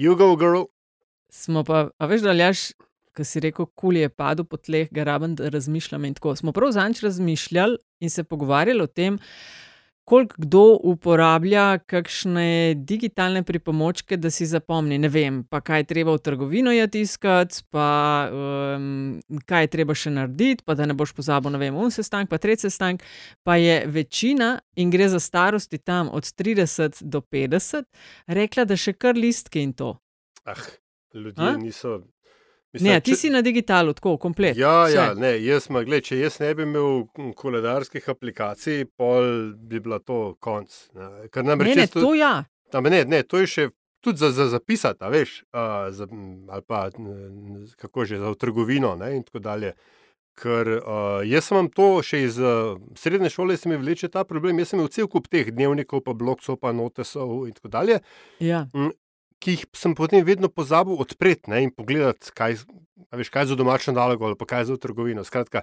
You go, girl. Smo pa, a veš, da ljaš, ki si rekel, kul je padel po tleh, ga rabim, da razmišljam. In tako smo prav zanč razmišljali in se pogovarjali o tem, koliko kdo uporablja kakšne digitalne pripomočke, da si zapomni. Ne vem, pa kaj je treba v trgovino tiskati, pa um, kaj je treba še narediti, pa da ne boš pozabil, ne vem, un sestank, pa tretji sestank. Pa je večina, in gre za starosti tam od 30 do 50, rekla, da še kar listke in to. Ah, ljudje A? niso. Ne, ti če- si na digitalu, tako, komplet. Ja, vse. ja, ne, jaz, ma, gled, če jaz ne bi imel koledarskih aplikacij, pol bi bila to konc. Ne. Ne, ne, jaz to- ja. A, ne, ne, to je še tudi za, za zapisati, veš, a, za, ali pa n- kako že za trgovino ne, in tako dalje. Ker uh, jaz imam to še iz uh, srednje šole, se mi vleče ta problem. Jaz sem imel cel kup teh dnevnikov, pa blokov, pa notesov in tako dalje, ja. Ki jih sem potem vedno pozabil odpreti ne, in pogledati, kaj, veš, kaj je za domačo nalogo ali kaj je za trgovino. Skratka,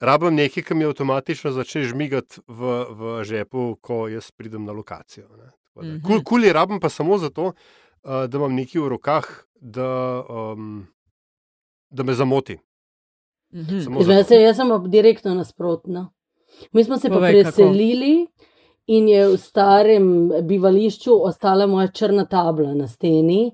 rabim nekaj, ki mi avtomatično začne žmigati v, v žepu, ko jaz pridem na lokacijo. ne. Tako da, Mhm. Kul, kul je rabim pa samo zato, uh, da imam nekaj v rokah, da, um, da me zamoti. Mhm. Zato. se, jaz sem direktno nasprotna. Mi smo se pa Povej, kako. In je v starem bivališču ostala moja črna tabla na steni.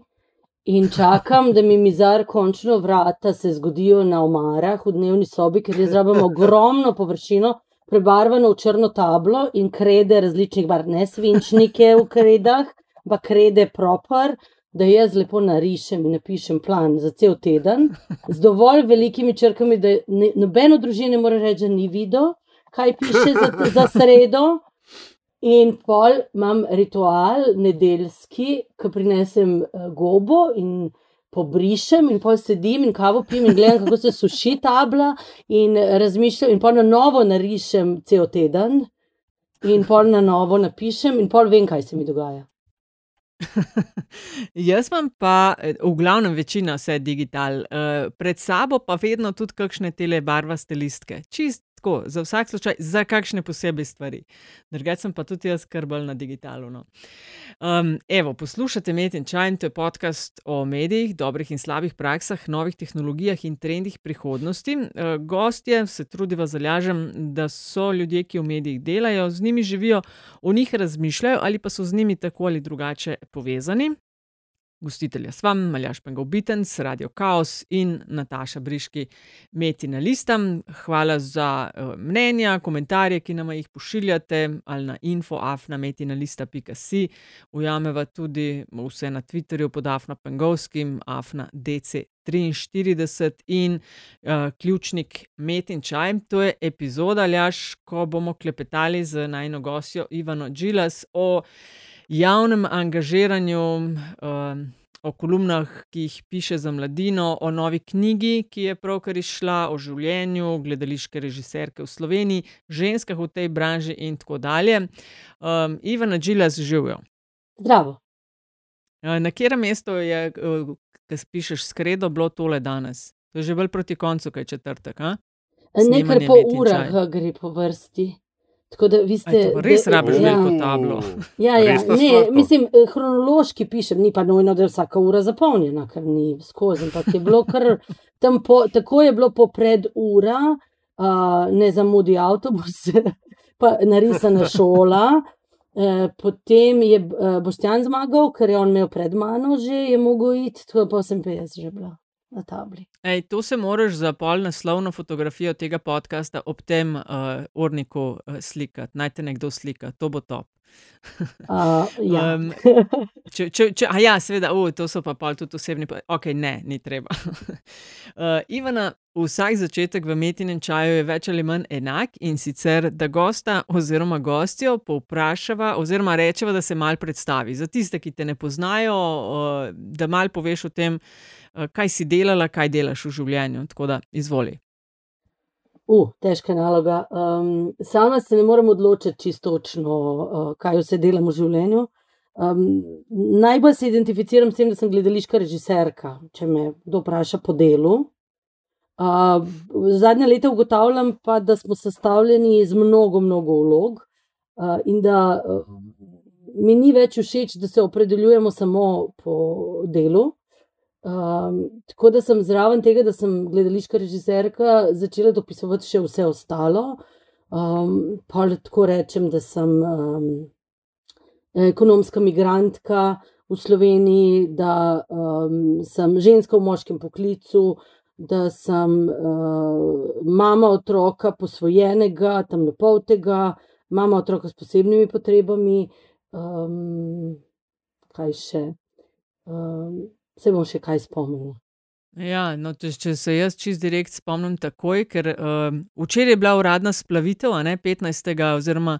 In čakam, da mi mizar končno vrata se zgodijo na omarah v dnevni sobi, ker jaz rabim ogromno površino, prebarvano v črno tablo in krede različnih barv, ne svinčnike v kredah, ampak krede proper, da jaz lepo narišem in napišem plan za cel teden, z dovolj velikimi črkami, da nobeno družino ne more reči, da ni videl, kaj piše za, za sredo. In pol imam ritual nedeljski, ko prinesem eh, gobo in pobrišem, in pol sedim in kavo pim in gledam, kako se suši tabla, in razmišljam, in pol na novo narišem cel teden, in pol na novo napišem, in pol vem, kaj se mi dogaja. Jaz imam pa, eh, v glavnem, večina vse digital, eh, pred sabo pa vedno tudi kakšne tele barvaste listke. Čist tako, za vsak slučaj, za kakšne posebej stvari. Drugače sem pa tudi jaz skrbel na digitalu. No. Um, evo, poslušate Med in Čaj, in to je podcast o medijih, dobrih in slabih praksah, novih tehnologijah in trendih prihodnosti. Uh, gostje se trudiva zalažem, da so ljudje, ki v medijih delajo, z njimi živijo, o njih razmišljajo ali pa so z njimi tako ali drugače povezani. Gostitelja sva, Maljaš Pengovitens, Radio Chaos in Nataša Briški, Metina Lista. Hvala za uh, mnenja, komentarje, ki nam jih pošiljate ali na infoafnametinalista.si. Ujameva tudi vse na Twitterju pod Afna Pengovskim, Afna DC43 in uh, ključnik Met in Čaj. To je epizoda, Ljaš, ko bomo klepetali z najno gostjo Ivano Džilas o javnem angažiranju, um, o kolumnah, ki jih piše za mladino, o novi knjigi, ki je pravkar izšla, o življenju gledališke režiserke v Sloveniji, ženskah v tej branži in tako dalje. Um, Ivana Džilas živijo. Zdravo. Na katerem mestu je, ki pišeš skredo, bilo tole danes? To je že bolj proti koncu, kaj je četrtek. Nekaj po urah gre po vrsti. Tako da vi Aj, ste. pa res rabiš ja. veliko tablo. Ja, ja, ne, mislim, eh, kronološki pišem, ni pa nujno, da je vsaka ura zapolnjena, ker ni skozi. Ampak je bilo kar tam, po, tako je bilo po pred ura, uh, ne zamudi avtobus, pa narisana šola. Eh, potem je uh, Boštjan zmagal, ker je on imel pred mano že, je mogel iti, tako pa sem pa jaz že bila na tabli. Ej, to se moraš za pol naslovno fotografijo tega podcasta ob tem uh, urniku uh, slikati. Naj te nekdo slika, to bo top. Uh, ja. Um, če, če, če, a ja, seveda, uh, to so pa pol tudi osebni. Ok, ne, ni treba. uh, Ivana, vsak začetek v metinem čaju je več ali manj enak in sicer, da gosta oziroma gostjo povprašava oziroma rečeva, da se mal predstavi. Za tiste, ki te ne poznajo, uh, da mal poveš o tem, uh, kaj si delala, kaj delaš v življenju. Tako da, izvoli. Uh, težka naloga. Um, sama se ne morem odločiti čisto točno, uh, kaj vse delam v življenju. Um, najbolj se identificiram s tem, da sem gledališka režiserka, če me kdo vpraša po delu. Uh, zadnje leta ugotavljam pa, da smo sestavljeni iz mnogo, mnogo vlog uh, in da uh, mi ni več všeč, da se opredeljujemo samo po delu. Um, tako da sem zraven tega, da sem gledališka režiserka, začela dopisovati še vse ostalo. Um, pa lahko rečem, da sem um, ekonomska migrantka v Sloveniji, da um, sem ženska v moškem poklicu, da sem uh, mama otroka posvojenega, tam na pol tega, mama otroka s posebnimi potrebami. Um, kaj še? Um, se bom še kaj spomnila. Ja, no, če, če se jaz čist direkt spomnim takoj, ker uh, včeraj je bila uradna splavitev, ne, 15. oziroma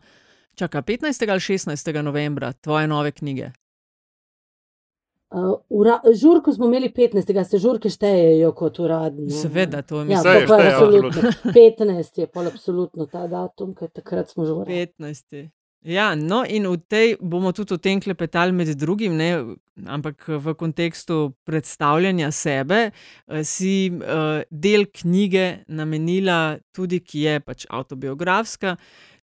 čaka 15. ali 16. novembra, tvoje nove knjige. Uh, ura, žurko smo imeli 15. se žurke štejejo kot uradni. Seveda, to Ja, pa je šteje, absolutno. 15 je pol absolutno ta datum, ker takrat smo že uradni. 15. Ja, no, in v tej bomo tudi o tem klepetali med drugim, ne, ampak v kontekstu predstavljanja sebe, eh, si uh, del knjige namenila tudi, ki je pač autobiografska,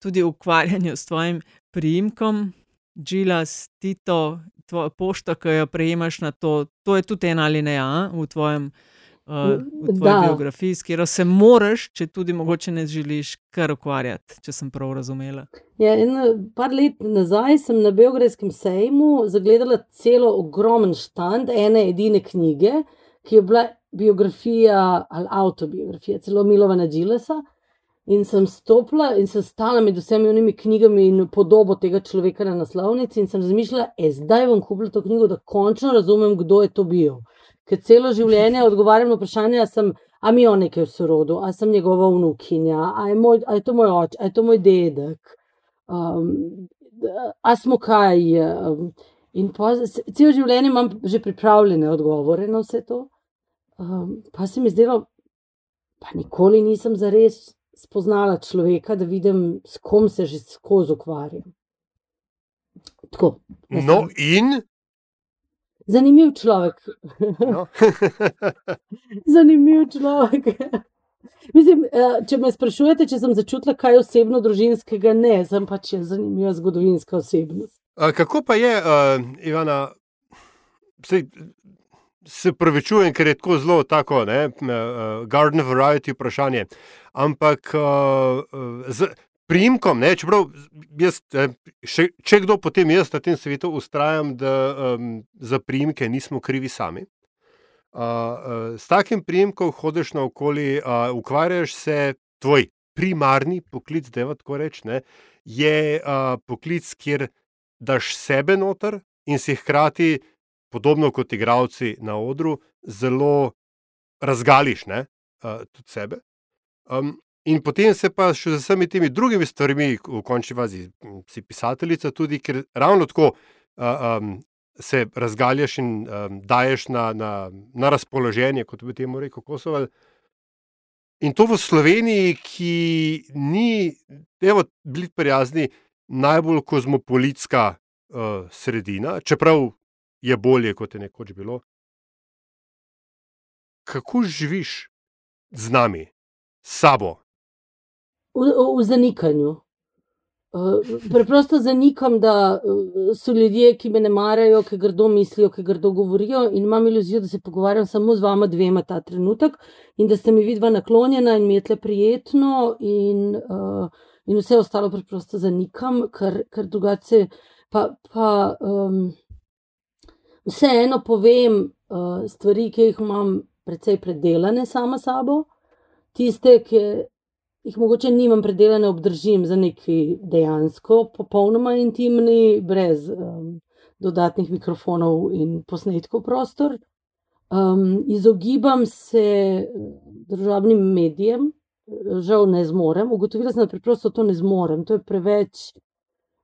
tudi ukvarjanju s tvojim priimkom, Džilas, Tito, tvoja pošta, ki jo prejemaš na to. To je tudi ena alineja a, v tvojem. Uh, v tvoji Da. biografiji, s katero se moraš, če tudi mogoče ne želiš, kar ukvarjati, če sem prav razumela. Ja, in eh, par let nazaj sem na Beograjskem sejmu zagledala celo ogromen štand ene edine knjige, ki je bila biografija ali autobiografija, celo Milovana Džilesa. In sem stopila in sem stala med vsemi unimi knjigami in podobo tega človeka na naslovnici, in sem razmišljala, e, zdaj bom kupila to knjigo, da končno razumem, kdo je to bil. Ker celo življenje odgovarjam na vprašanje, a, sem, a mi je on nekaj v sorodu, a sem njegova vnukinja, a je, moj, a je to moj oče, a je to moj dedek. Um, a smo kaj. Um, in po, celo življenje imam že pripravljene odgovore na vse to. Um, pa se mi zdelo, pa nikoli nisem zares spoznala človeka, da vidim, s kom se že skozi ukvarjam. Tako. No, in. Zanimiv človek. No. Zanimiv človek. Mislim, eh, če me sprašujete, če sem začutila kaj osebno družinskega, ne, sem pač zanimiva zgodovinska osebnost. A, Kako pa je, uh, Ivana, sej, se pravičujem, ker je tako zelo tako, ne, uh, garden variety vprašanje. Ampak uh, z priimkom, ne, čeprav jaz, eh, še, če kdo potem jaz na tem svetu ustrajam, da um, za priimke nismo krivi sami. Uh, uh, s takim priimkom hodiš naokoli, uh, ukvarjaš se, tvoj primarni poklic, da je tako rečem, je uh, poklic, kjer daš sebe noter in si hkrati, podobno kot igravci na odru, zelo razgališ ne, uh, tudi sebe. Um, in potem se pa še z vsemi temi drugimi stvarmi, v končni fazi, si pisateljica tudi, ker ravno tako uh, um, se razgaljaš in um, daješ na, na, na razpoloženje, kot bi temu rekel Kosovo. In to v Sloveniji, ki ni, evo, bili prijazni, najbolj kozmopolitska uh, sredina, čeprav je bolje, kot je nekoč bilo. Kako živiš z nami, s sabo? V, v, zanikanju. Uh, preprosto zanikam, da uh, so ljudje, ki me ne marajo, ki grdo mislijo, ki grdo govorijo, in imam iluzijo, da se pogovarjam samo z vama dvema ta trenutek in da ste mi vidva naklonjena in mi je tle prijetno, in, uh, in vse ostalo preprosto zanikam, ker, ker drugače pa. pa um, Vseeno povem uh, stvari, ki jih imam precej predelane sama sabo, tiste, ki jih mogoče nimam predelane, obdržim za neki dejansko, popolnoma intimni, brez um, dodatnih mikrofonov in posnetkov prostor. Um, izogibam se državnim medijem, žal ne zmorem. Ugotovila sem, da preprosto to ne zmorem, to je preveč.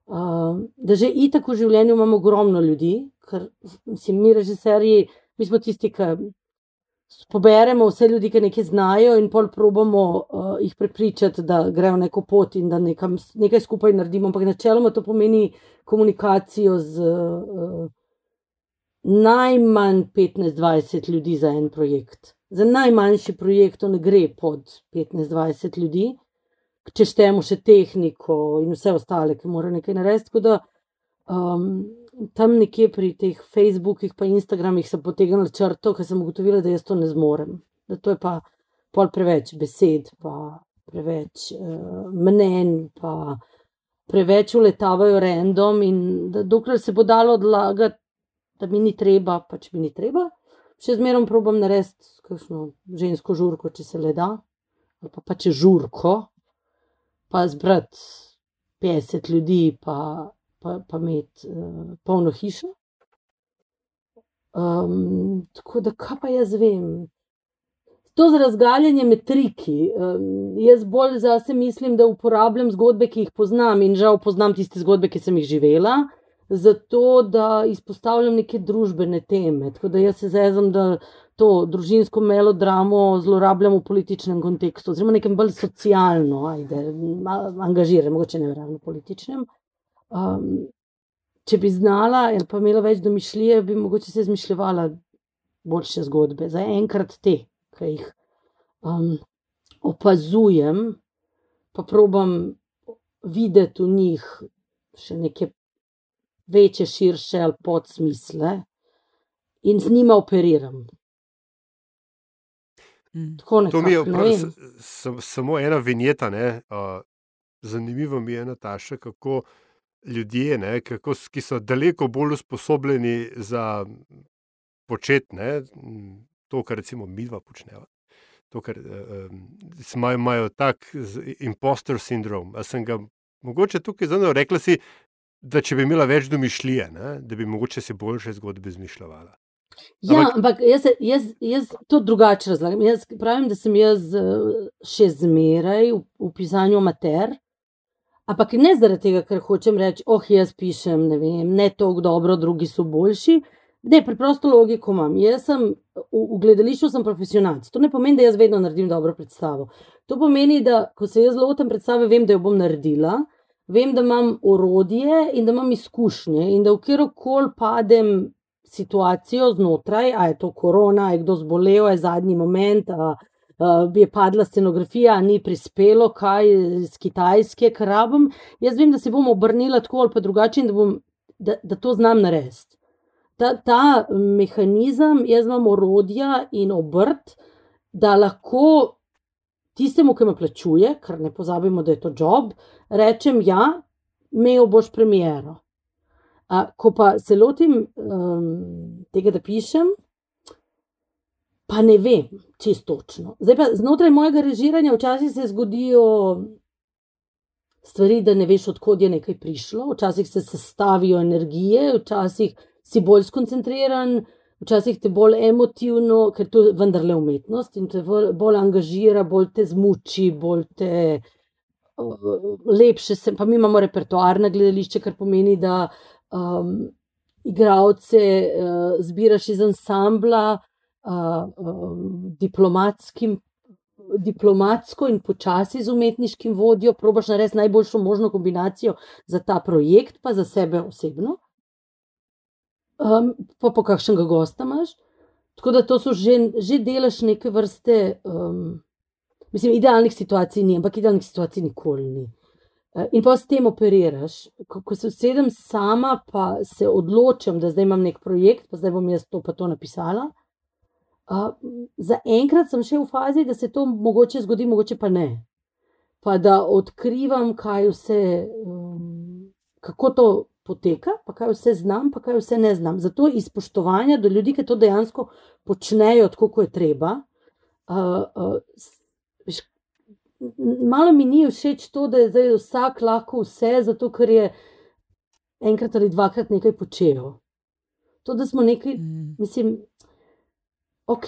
Uh, da že itak v življenju imamo ogromno ljudi, ker mislim, mi, režiserji, mi smo tisti, ki poberemo vse ljudi, ki nekaj znajo, in pol probamo uh, jih prepričati, da grejo neko pot in da nekam, nekaj skupaj naredimo. Ampak načeloma to pomeni komunikacijo z uh, najmanj 15-20 ljudi za en projekt. Za najmanjši projekt to ne gre pod 15-20 ljudi, če štejemo še tehniko in vse ostale, ki morajo nekaj narediti. Tako da Um, tam nekje pri teh Facebookih, pa Instagramih sem potegnila črto, ker sem ugotovila, da jaz to ne zmorem. Da to je pa pol preveč besed, pa preveč uh, mnen, pa preveč uletavajo random. In da dokler se bo dalo odlagati, da mi ni treba, pač mi ni treba. Še zmeraj probujem narediti kakšno žensko žurko, če se le da, ali pa, pa če žurko, pa zbrati 50 ljudi, pa pa, pa imeti uh, polno hišo. Um, tako da, kaj pa jaz vem. To za razgaljanje metriki. Um, jaz bolj zase mislim, da uporabljam zgodbe, ki jih poznam in žal poznam tiste zgodbe, ki sem jih živela, zato da izpostavljam neke družbene teme. Tako da jaz se zavedam, da to družinsko melodramo zlorabljam v političnem kontekstu, oziroma nekem bolj socialno, ajde, angažiram, mogoče ne ravno političnem. Um, če bi znala, ali pa imela več domišljije, bi mogoče se izmišljala boljše zgodbe. Za enkrat te, ki jih um, opazujem, pa probam videti v njih še neke večje, širše ali podsmisle in z njima operiram. Mm. Tako To mi je nekako, prav, s- s- samo ena vinjeta. Ne, uh, zanimivo mi je, Nataša, kako ljudje, ne, kako, ki so daleko bolj usposobljeni za m, to, kar recimo mi dva počneva. To, kar uh, um, imajo tak z- imposter sindrom. A sem ga mogoče tukaj zelo rekla si, da če bi imela več domišljije, ne, da bi mogoče si boljše zgodbe izmišljala. Ja, Ampak- ampak jaz, se- jaz, jaz to drugače razlagam. Jaz pravim, da sem jaz eh, še zmeraj v, v pisanju amater, ampak ne zaradi tega, ker hočem reči, oh, jaz pišem ne, vem, ne tako dobro, drugi so boljši. Ne, preprosto logiko imam. Jaz sem v, v gledališču sem profesionalc. To ne pomeni, da jaz vedno naredim dobro predstavo. To pomeni, da ko se jaz lotim predstave, vem, da jo bom naredila, vem, da imam orodje in da imam izkušnje in da v kjerkoli padem situacijo znotraj, a je to korona, a je kdo zbolel, a je zadnji moment, a, a je padla scenografija, ni prispelo kaj iz Kitajske, kar rabim. Jaz vem, da se bom obrnila tako ali pa drugače in da, bom, da, da to znam narediti. Ta, ta mehanizem, jaz imam orodja in obrt, da lahko tistemu, ki me plačuje, ker ne pozabimo, da je to job, rečem: Ja, imel boš premiero. A, ko pa se lotim um, tega, da pišem, pa ne vem čisto točno. Zdaj pa znotraj mojega režiranja včasih se zgodijo stvari, da ne veš, odkot je nekaj prišlo, včasih se sestavijo energije, včasih si bolj skoncentriran, včasih te bolj emotivno, ker to je vendarle umetnost in te bolj, bolj angažira, bolj te zmuči, bolj te. Lepše se, pa mi imamo repertoar na gledališče, kar pomeni, da um, igralce uh, zbiraš iz ansambla, diplomatskim, diplomatsko in počasi z umetniškim vodjo, probaš narediti najboljšo možno kombinacijo za ta projekt, pa za sebe osebno. Um, pa po kakšnega gosta imaš. Tako da to so že, že delaš neke vrste. Um, mislim, idealnih situacij ni, ampak idealnih situacij nikoli ni. Eh, In pa s tem operiraš. Ko, ko se usedem sama, pa se odločim, da zdaj imam nek projekt, pa zdaj bom jaz to pa to napisala. Uh, za enkrat sem še v fazi, da se to mogoče zgodi, mogoče pa ne. Pa da odkrivam, kaj vse, um, kako to poteka, pa kaj vse znam, pa kaj vse ne znam. Zato iz spoštovanja do ljudi, ki to dejansko počnejo tako, kot je treba. Uh, uh, veš, malo mi ni všeč to, da je zdaj vsak lahko vse, zato ker je enkrat ali dvakrat nekaj počel. To, da smo nekaj, Mm. mislim, ok.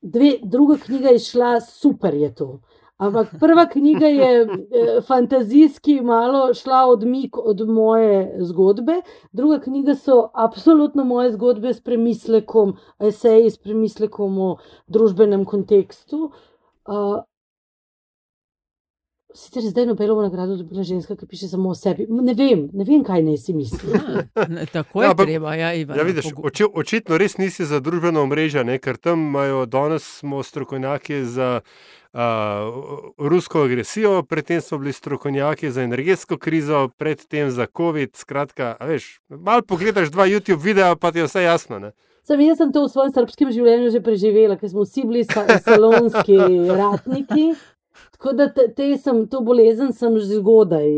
Dve, druga knjiga je šla, super je to. Ampak prva knjiga je eh, fantazijski, malo šla odmik od moje zgodbe, druga knjiga so absolutno moje zgodbe s premislekom, eseji s premislekom o družbenem kontekstu. Uh, Sicer zdaj Nobelovo nagrado dobila ženska, ki piše samo o sebi. Ne vem, ne vem kaj naj si misli. Ja, ne, tako je Ja, treba, ja, Ivan. Ja, vidiš, oči, očitno res nisi za družbeno omrežje, ne? ker tam imajo danes smo strokovnjaki za uh, rusko agresijo, predtem smo bili strokovnjaki za energetsko krizo, predtem za COVID. Skratka, a veš, malo pogledaš dva YouTube videa, pa ti je vse jasno. Ne? Sam, jaz sem to v svojem srpskem življenju že preživela, ker smo vsi bili sa salonski ratniki. Tako da te, te sem, to bolezen sem že zgodaj,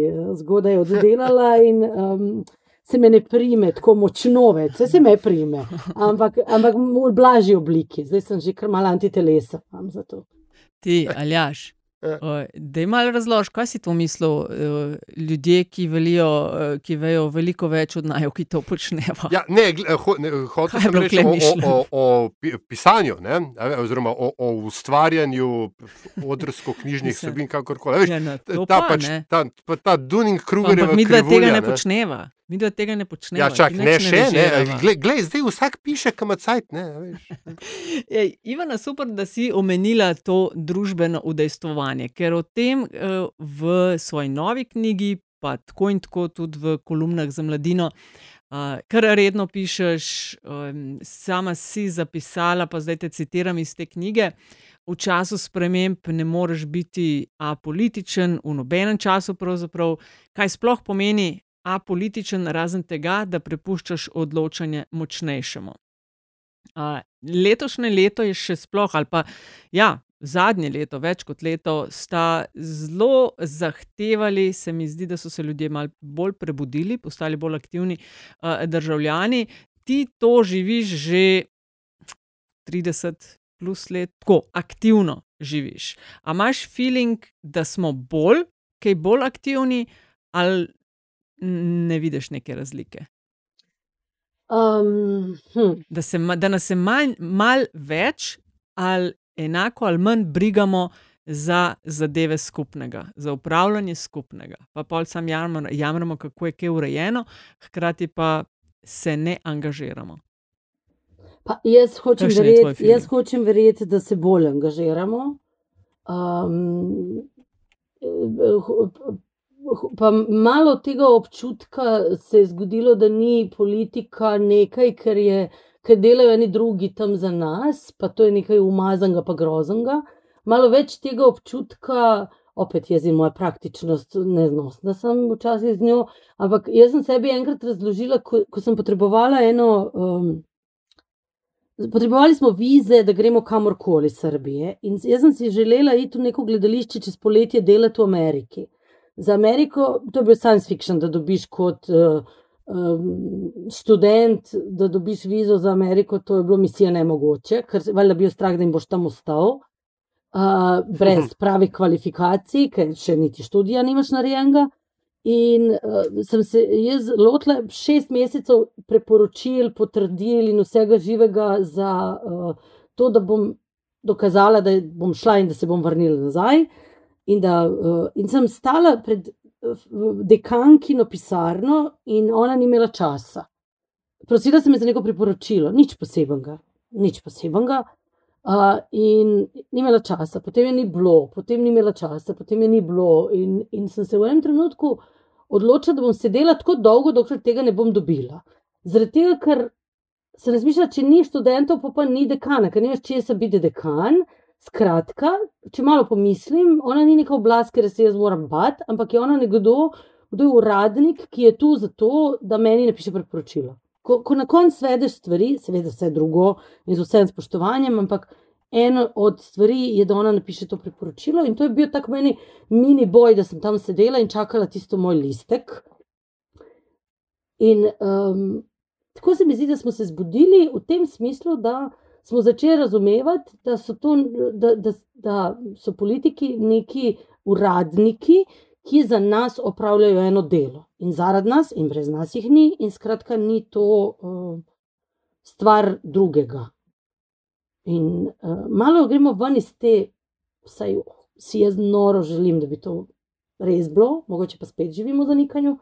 zgodaj oddelala in um, se me ne prime tako močno več, vse se me prime, ampak, ampak v blažji obliki. Zdaj sem že kar malo antitelesa. za to. Ti, Aljaš. Ja. Da jim malo razložiš, kaj si to mislil, eh, ljudje, ki, velijo, eh, ki vejo veliko več od najo, ki to počnejo. Ja, ne, gle- ho, ne, hotel je sem reči o, o, o, o pi- pisanju, ne, oziroma o, o ustvarjanju odrsko-knjižnih vsebin, kakorkoli. Veš, Ja, no, ta, pa pač, ne. ta, ta Dunning Ampak Krugerjeva mi dva tega ne ne. počneva. Mi dva tega ne počneva. Ja, čak, ne še, ne. režirava. Glej, glej, zdaj vsak piše, kam cajt, ne. a Veš. Ej, Ivana, super, da si omenila to družbeno udejstvovanje, ker o tem eh, v svoji novi knjigi, pa tako in tako tudi v kolumnah za mladino, eh, kar redno pišeš, em, sama si zapisala, pa zdaj te citiram iz te knjige. V času sprememb ne moreš biti apolitičen, v nobenem času, pravzaprav, kaj sploh pomeni apolitičen, razen tega, da prepuščaš odločanje močnejšemu. Uh, letošnje leto je še sploh, ali pa ja, zadnje leto, več kot leto, sta zelo zahtevali, se mi zdi, da so se ljudje malo bolj prebudili, postali bolj aktivni uh, državljani. Ti to živiš že 30 plus let, tako aktivno živiš. A imaš feeling, da smo bolj, kaj bolj aktivni, ali ne vidiš neke razlike? Um, hm. da, se, da nas je manj, mal več ali enako ali manj brigamo za zadeve skupnega, za upravljanje skupnega. Pa pol sam jamramo, jamramo, kako je kaj urejeno, hkrati pa se ne angažiramo. Pa jaz hočem verjeti, jaz hočem verjeti, da se bolj angažiramo. Um, pa malo tega občutka se je zgodilo, da ni politika nekaj, kar, je, kar delajo eni drugi tam za nas, pa to je nekaj umazanega, pa groznega. Malo več tega občutka, opet jaz in moja praktičnost, neznosna sem včasih z njo, ampak jaz sem sebi enkrat razložila, ko, ko sem potrebovala eno. Um, Potrebovali smo vize, da gremo kamorkoli iz Srbije. In jaz sem si želela iti v neko gledališče čez poletje delati v Ameriki. Za Ameriko to je bil science fiction, da dobiš kot uh, um, študent, da dobiš vizo za Ameriko, to je bilo misija nemogoče, ker valjda bil strah, da jim boš tam ostal. Uh, brez pravih kvalifikacij, ker še niti študija nimaš narejenega. In uh, sem se jaz lotila šest mesecev preporočil, potrdil in vsega živega za uh, to, da bom dokazala, da bom šla in da se bom vrnila nazaj. In, da, uh, in sem stala pred uh, dekankino pisarno in ona ni imela časa. Prosila sem za neko priporočilo, nič posebnega, nič posebnega. Uh, in ni imela časa, potem je ni bilo, potem ni imela časa, potem je ni bilo. In, in sem se v enem trenutku odločila, da bom sedela tako dolgo, dokler tega ne bom dobila. Zaradi tega, ker sem razmišljala, če ni študentov, pa, pa ni dekana, ker ne veš, če se biti dekan. Skratka, če malo pomislim, ona ni neka oblast, ker se jaz moram bati, ampak je ona nekdo, kdo je uradnik, ki je tu zato, da meni napiše priporočilo. Ko, ko na koncu svedeš stvari, seveda vse drugo in z vsem spoštovanjem, ampak ena od stvari je, da ona napiše to priporočilo. In to je bil tak meni mini boj, da sem tam sedela in čakala tisto moj listek. In um, tako se mi zdi, da smo se zbudili v tem smislu, da smo začeli razumevati, da so, to, da, da, da so politiki neki uradniki, ki za nas opravljajo eno delo. In zaradi nas, in brez nas jih ni, in skratka, ni to uh, stvar drugega. In uh, malo gremo ven iz te, vsaj si jaz noro želim, da bi to res bilo, mogoče pa spet živimo v zanikanju.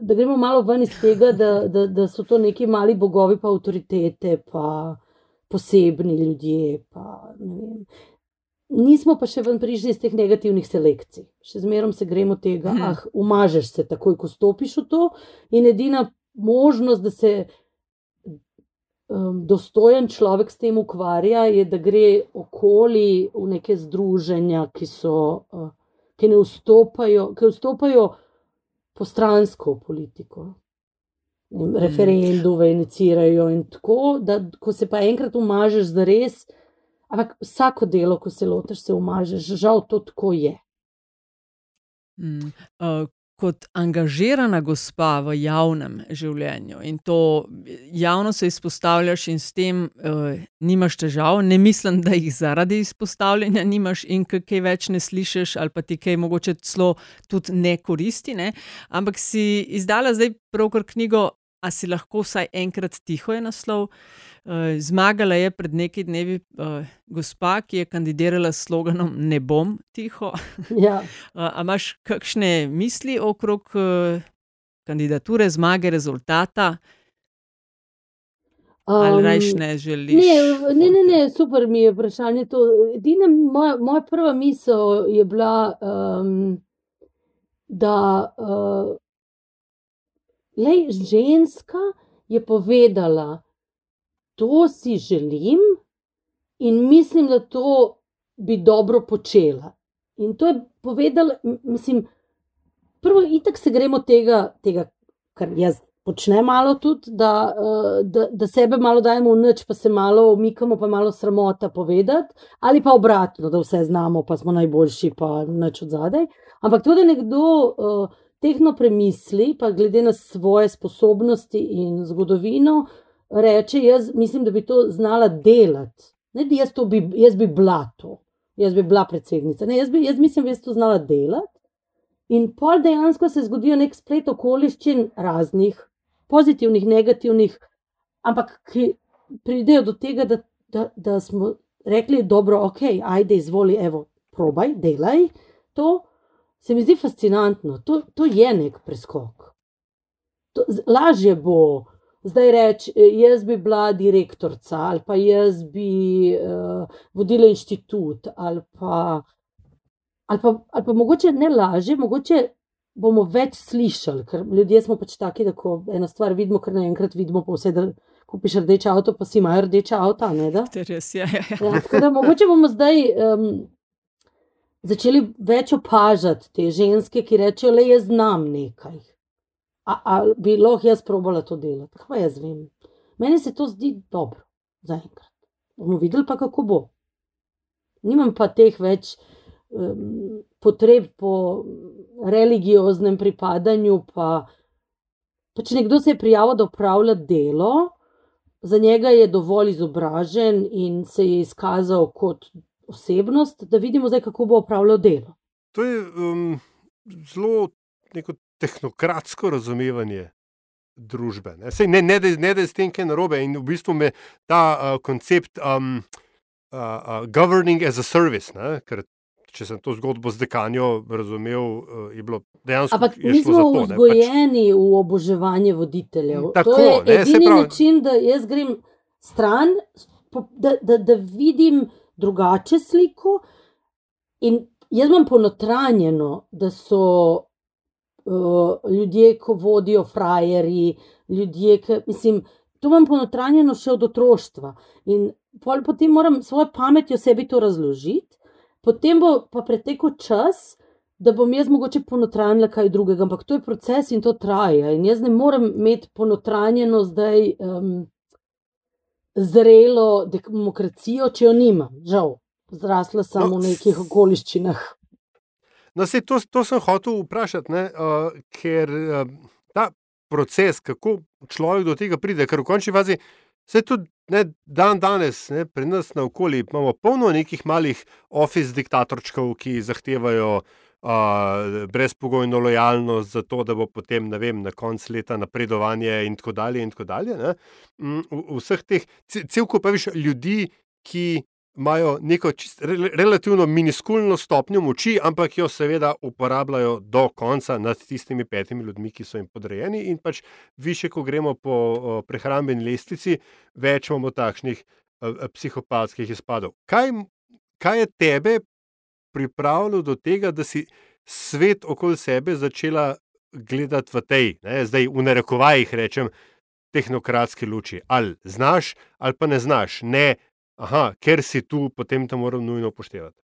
Da gremo malo ven iz tega, da, da, da so to neki mali bogovi, pa avtoritete, pa posebni ljudje. Pa, vem. nismo pa še ven prišli iz teh negativnih selekcij. Še zmerom se gremo tega, Mhm. ah, umažeš se takoj, ko stopiš v to, in edina možnost, da se um, dostojen človek s tem ukvarja, je, da gre okoli v neke združenja, ki, so, uh, ki ne vstopajo, ki vstopajo postransko v politiko. Vem, Referendume inicirajo in tako, da ko se pa enkrat umažeš za res, ampak vsako delo, ko se lotiš, se umažeš, žal to tako je. Mm. Uh, kot angažirana gospa v javnem življenju in to javno se izpostavljaš, in s tem uh, nimaš težav, ne mislim, da jih zaradi izpostavljanja nimaš in kaj več ne slišiš, ali pa ti kaj mogoče celo tudi ne koristi. Ne? Ampak si izdala zdaj pravkar knjigo. A si lahko vsaj enkrat tiho je naslov? Uh, zmagala je pred nekaj dnevi uh, gospa, ki je kandidirala s sloganom Ne bom tiho. Ja. Uh, a imaš kakšne misli okrog uh, kandidature, zmage, rezultata, ali Um, rajš ne želiš? Ne, ne, ne, ne, super mi je vprašanje. To. Edina moja, moja prva misel je bila, um, da uh, lej, ženska je povedala, to si želim in mislim, da to bi dobro počela. In to je povedala, mislim, prvo, itak se gremo tega, tega kar jaz počnem malo tudi, da, eh, da, da sebe malo dajemo v nič, pa se malo umikamo, pa malo sramota povedati, ali pa obratno, da vse znamo, pa smo najboljši, pa nič od zadaj. Ampak to, da nekdo uh, tehno premisli, pa glede na svoje sposobnosti in zgodovino, reče: Jaz mislim, da bi to znala delati. Ne, da jaz, bi, jaz bi bila to, jaz bi bila predsednica. Ne, jaz, bi, jaz mislim, da bi to znala delati. In pol dejansko se zgodijo nek splet okoliščin, raznih, pozitivnih, negativnih, ampak ki pridejo do tega, da, da, da smo rekli, dobro, ok, ajde, izvoli, evo, probaj, delaj to. Se mi zdi fascinantno, to, to je nek preskok. To, lažje bo zdaj reči, eh, jaz bi bila direktorica, ali pa jaz bi uh, vodila inštitut, ali pa, ali, pa, ali pa mogoče ne lažje, mogoče bomo več slišali, ker ljudje smo pač taki, da ko eno stvar vidimo, kar naenkrat vidimo, pa vse, da kupiš rdeč avto, pa si imajo rdeče avto, a ne da. Res, ja, ja, ja. Ja, tako da mogoče bomo zdaj um, začeli več opažati te ženske, ki rečejo, le jaz znam nekaj. A, a bi lahko jaz probala to delati? Kaj jaz vem. Meni se to zdi dobro, zaenkrat. Bomo videli pa, kako bo. Nimam pa teh več um, potreb po religioznem pripadanju. Pa, pač nekdo se je prijavil, da upravlja delo, za njega je dovolj izobražen in se je izkazal kot osebnost, da vidimo zdaj, kako bo upravljal delo. To je um, zelo neko tehnokratsko razumevanje družbe. Ne, Sej, ne, ne, da, ne da je s tem kaj narobe. In v bistvu me ta uh, koncept um, uh, uh, governing as a service, ne, ker če sem to zgodbo z dekanjo razumel, uh, je bilo dejansko Ampak mi smo to. ne, pač vzgojeni v oboževanje voditeljev. Tako, to je ne, edini pravi. način, da jaz grem stran, da, da, da vidim drugače sliko. In jaz imam ponotranjeno, da so uh, ljudje, ko vodijo frajeri, ljudje, ki, mislim, to imam ponotranjeno še od otroštva. In potem moram svojo pametjo sebi to razložiti, potem bo pa pretekel čas, da bom jaz mogoče ponotranjila kaj drugega, ampak to je proces in to traja. In jaz ne morem imeti ponotranjeno zdaj um, zrelo demokracijo, če jo nimam, žal. Zrasla sem No, v nekih okoliščinah. No, sej, to, to sem hotel vprašati, ne, uh, ker uh, ta proces, kako človek do tega pride, ker v končni fazi se tudi ne, dan danes ne, pri nas na okolju imamo polno nekih malih office diktatorčkov, ki zahtevajo uh, brezpogojno lojalnost za to, da bo potem vem, na koncu leta napredovanje in tako dalje. In tako dalje ne. Mm, v- Vseh teh, ce- cel kup več ljudi, ki imajo neko čist, re, relativno miniskulno stopnjo moči, ampak jo seveda uporabljajo do konca nad tistimi petimi ljudmi, ki so jim podrejeni. In pač više, ko gremo po o, prehrambeni lestvici, več imamo takšnih o, psihopatskih izpadov. Kaj, kaj je tebe pripravilo do tega, da si svet okoli sebe začela gledati v tej, ne, zdaj v narekovajih rečem, tehnokratski luči. Ali znaš, ali pa ne znaš. Ne, aha, ker si tu, potem to moram nujno upoštevati.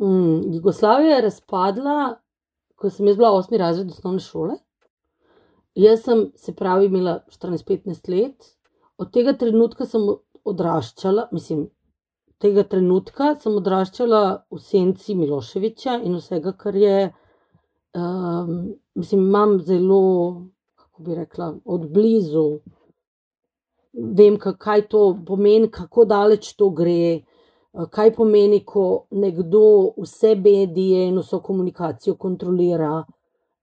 Mm, Jugoslavija je razpadla, ko sem jaz bila osmi razred osnovne šole. Jaz sem, se pravi, imela 14-15 let, od tega trenutka sem odraščala, mislim, tega trenutka sem odraščala v senci Miloševiča in vsega, kar je. Um, mislim, imam zelo, kako bi rekla, od blizu, vem, kaj to pomeni, kako daleč to gre, kaj pomeni, ko nekdo vse medije in vso komunikacijo kontrolira.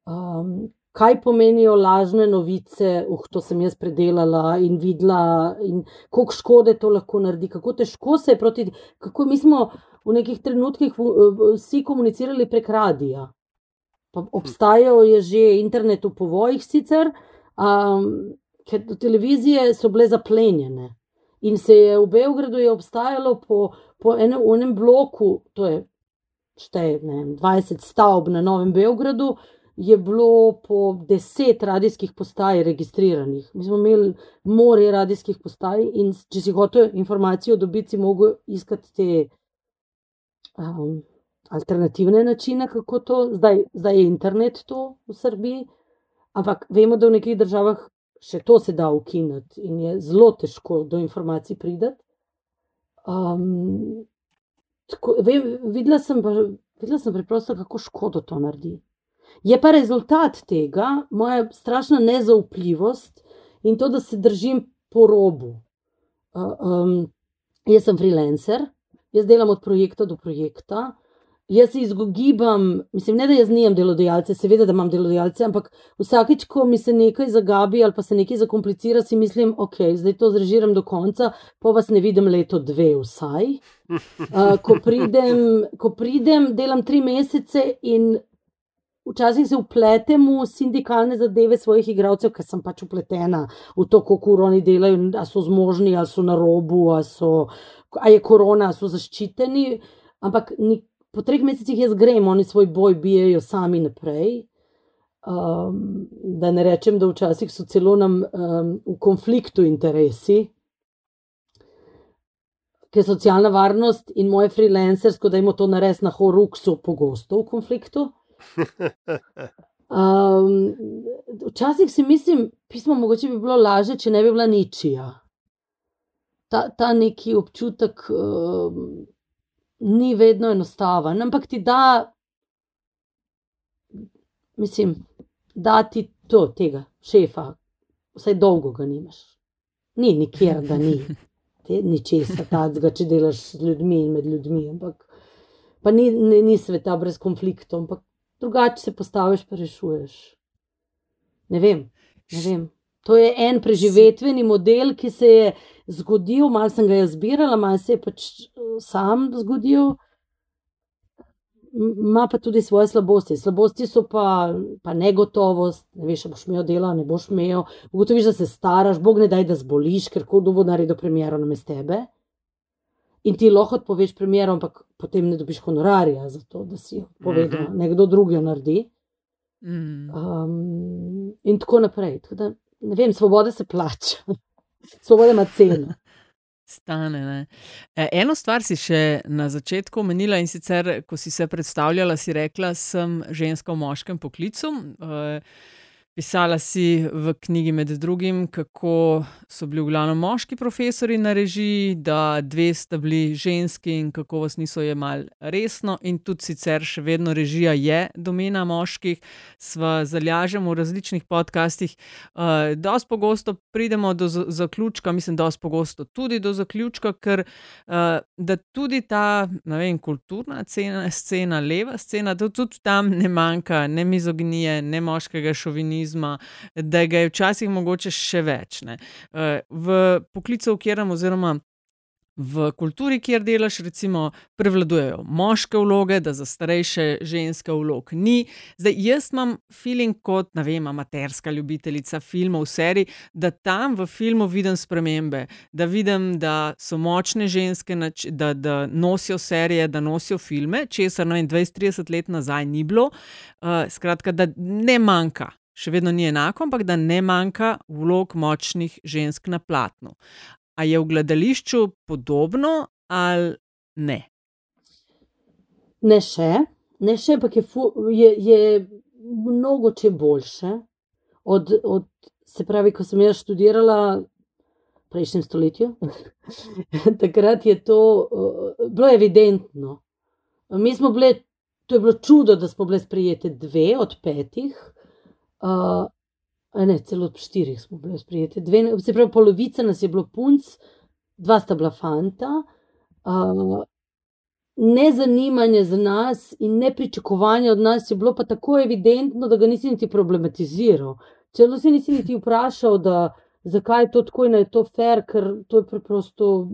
Um, kaj pomenijo lažne novice, uh, to sem jaz predelala in videla, in koliko škode to lahko naredi, kako težko se je proti. Kako mi smo v nekih trenutkih vsi komunicirali prek radia. Pa obstajajo je že internet v povojih, sicer, um, ker televizije so bile zaplenjene. In se je v Beogradu je obstajalo po, po enem, enem bloku, to je šteje, ne, 20 stavb na Novem Beogradu, je bilo po deset radijskih postaj registriranih. Mi smo imeli more radijskih postaj in če si hotel informacijo dobiti, si mogel iskati te um, alternativne načine, kako to, zdaj, zdaj je internet to v Srbiji, ampak vemo, da v nekih državah še to se da ukiniti in je zelo težko do informacij prideti. Um, tako, ve, videla sem pa, videla sem preprosto, kako škodo to naredi. Je pa rezultat tega moja strašna nezaupljivost in to, da se držim po robu. Uh, um, jaz sem freelancer, jaz delam od projekta do projekta. Jaz se izogibam, mislim, ne da jaz nimam delodajalce, seveda, da imam delodajalce, ampak vsakeč, ko mi se nekaj zagabi ali pa se nekaj zakomplicira, si mislim, ok, zdaj to zrežiram do konca, pa vas ne vidim leto, dve, vsaj. Uh, ko, pridem, ko pridem, delam tri mesece in včasih se upletem v sindikalne zadeve svojih igralcev, ker sem pač upletena v to, kako oni delajo, ali so zmožni, ali so na robu, ali so, je korona, ali so zaščiteni. Ampak ni, po treh mesecih jaz grem, oni svoj boj bijajo sami naprej. Um, da ne rečem, da včasih so celo nam um, v konfliktu interesi. Ker socialna varnost in moje freelancersko, da imamo to nares na horuk, so pogosto v konfliktu. Um, včasih si mislim, pismo mogoče bi bilo lažje, če ne bi bila ničija. Ta, ta neki občutek um, ni vedno enostaven, ampak ti da, mislim, da ti to, tega šefa, vsaj dolgo ga nimaš. Ni nikjer, da ni. Ni česa tacga, če delaš z ljudmi in med ljudmi. Ampak, pa ni, ni, ni sveta brez konfliktov, ampak drugače se postaviš, pa rešuješ. Ne vem, ne vem. To je en preživetveni model, ki se je zgodil, malo sem ga jaz zbirala, malo se je pač eh, sam zgodil. Ma pa tudi svoje slabosti. Slabosti so pa, pa negotovost, ne veš, boš imel delo, ne boš imel. Ugotoviš, da se staraš, bog ne daj, da zboliš, ker kdo bo naredil premjero na mestu tebe in ti lahko poveš premjero, ampak potem ne dobiš honorarja za to, da si povedal, mm -hmm. nekdo drug jo naredi. Um, in tako naprej. Tako da, ne vem, svoboda se plača, svoboda ima ceno. Stane, e, Eno stvar si še na začetku omenila in sicer, ko si se predstavljala, si rekla, sem ženska v moškem poklicu. Uh, Pisala si v knjigi med drugim, kako so bili v glavnem moški profesori na režiji, da dve sta bili ženski in kako vas niso jemali resno, in tudi sicer še vedno režija je domena moških, sva zalažem v različnih podcastih. Uh, dosti pogosto pridemo do zaključka, mislim, dosti pogosto tudi do zaključka, ker uh, da tudi ta vem, kulturna scena, scena, leva scena, da tudi tam ne manjka ne mizoginije, ne moškega šovinizma feminizma, da ga je včasih mogoče še več. Ne. Eh, v poklicu, v katerem, oziroma v kulturi, kjer delaš, recimo, prevladujejo moške vloge, da za starejše ženske vlog ni. Zdaj, jaz imam feeling kot, ne vem, amaterska ljubiteljica filmov, serij, da tam v filmu vidim spremembe, da vidim, da so močne ženske, da, da nosijo serije, da nosijo filme, česar 20-30 let nazaj ni bilo. Uh, skratka, da ne manjka. Še vedno ni enako, ampak da ne manjka vlog močnih žensk na platnu. A je v gledališču podobno ali ne? Ne še, ne še, ampak je, je, je mnogo če boljše. Od, od, se pravi, ko sem jaz študirala v prejšnjem stoletju, takrat je to uh, bilo evidentno. Mi smo bili, to je bilo čudo, da smo bili sprijete dve od petih. Uh, ne, celo od štirih smo bili sprijeti. Dve, se pravi, polovica nas je bilo punc, dva sta bila fanta. Uh, Nezanimanje za nas in nepričakovanje od nas je bilo pa tako evidentno, da ga nisi niti problematiziral. Celo si nisi niti vprašal, da, zakaj je to tako in da je to fair, ker to je preprosto.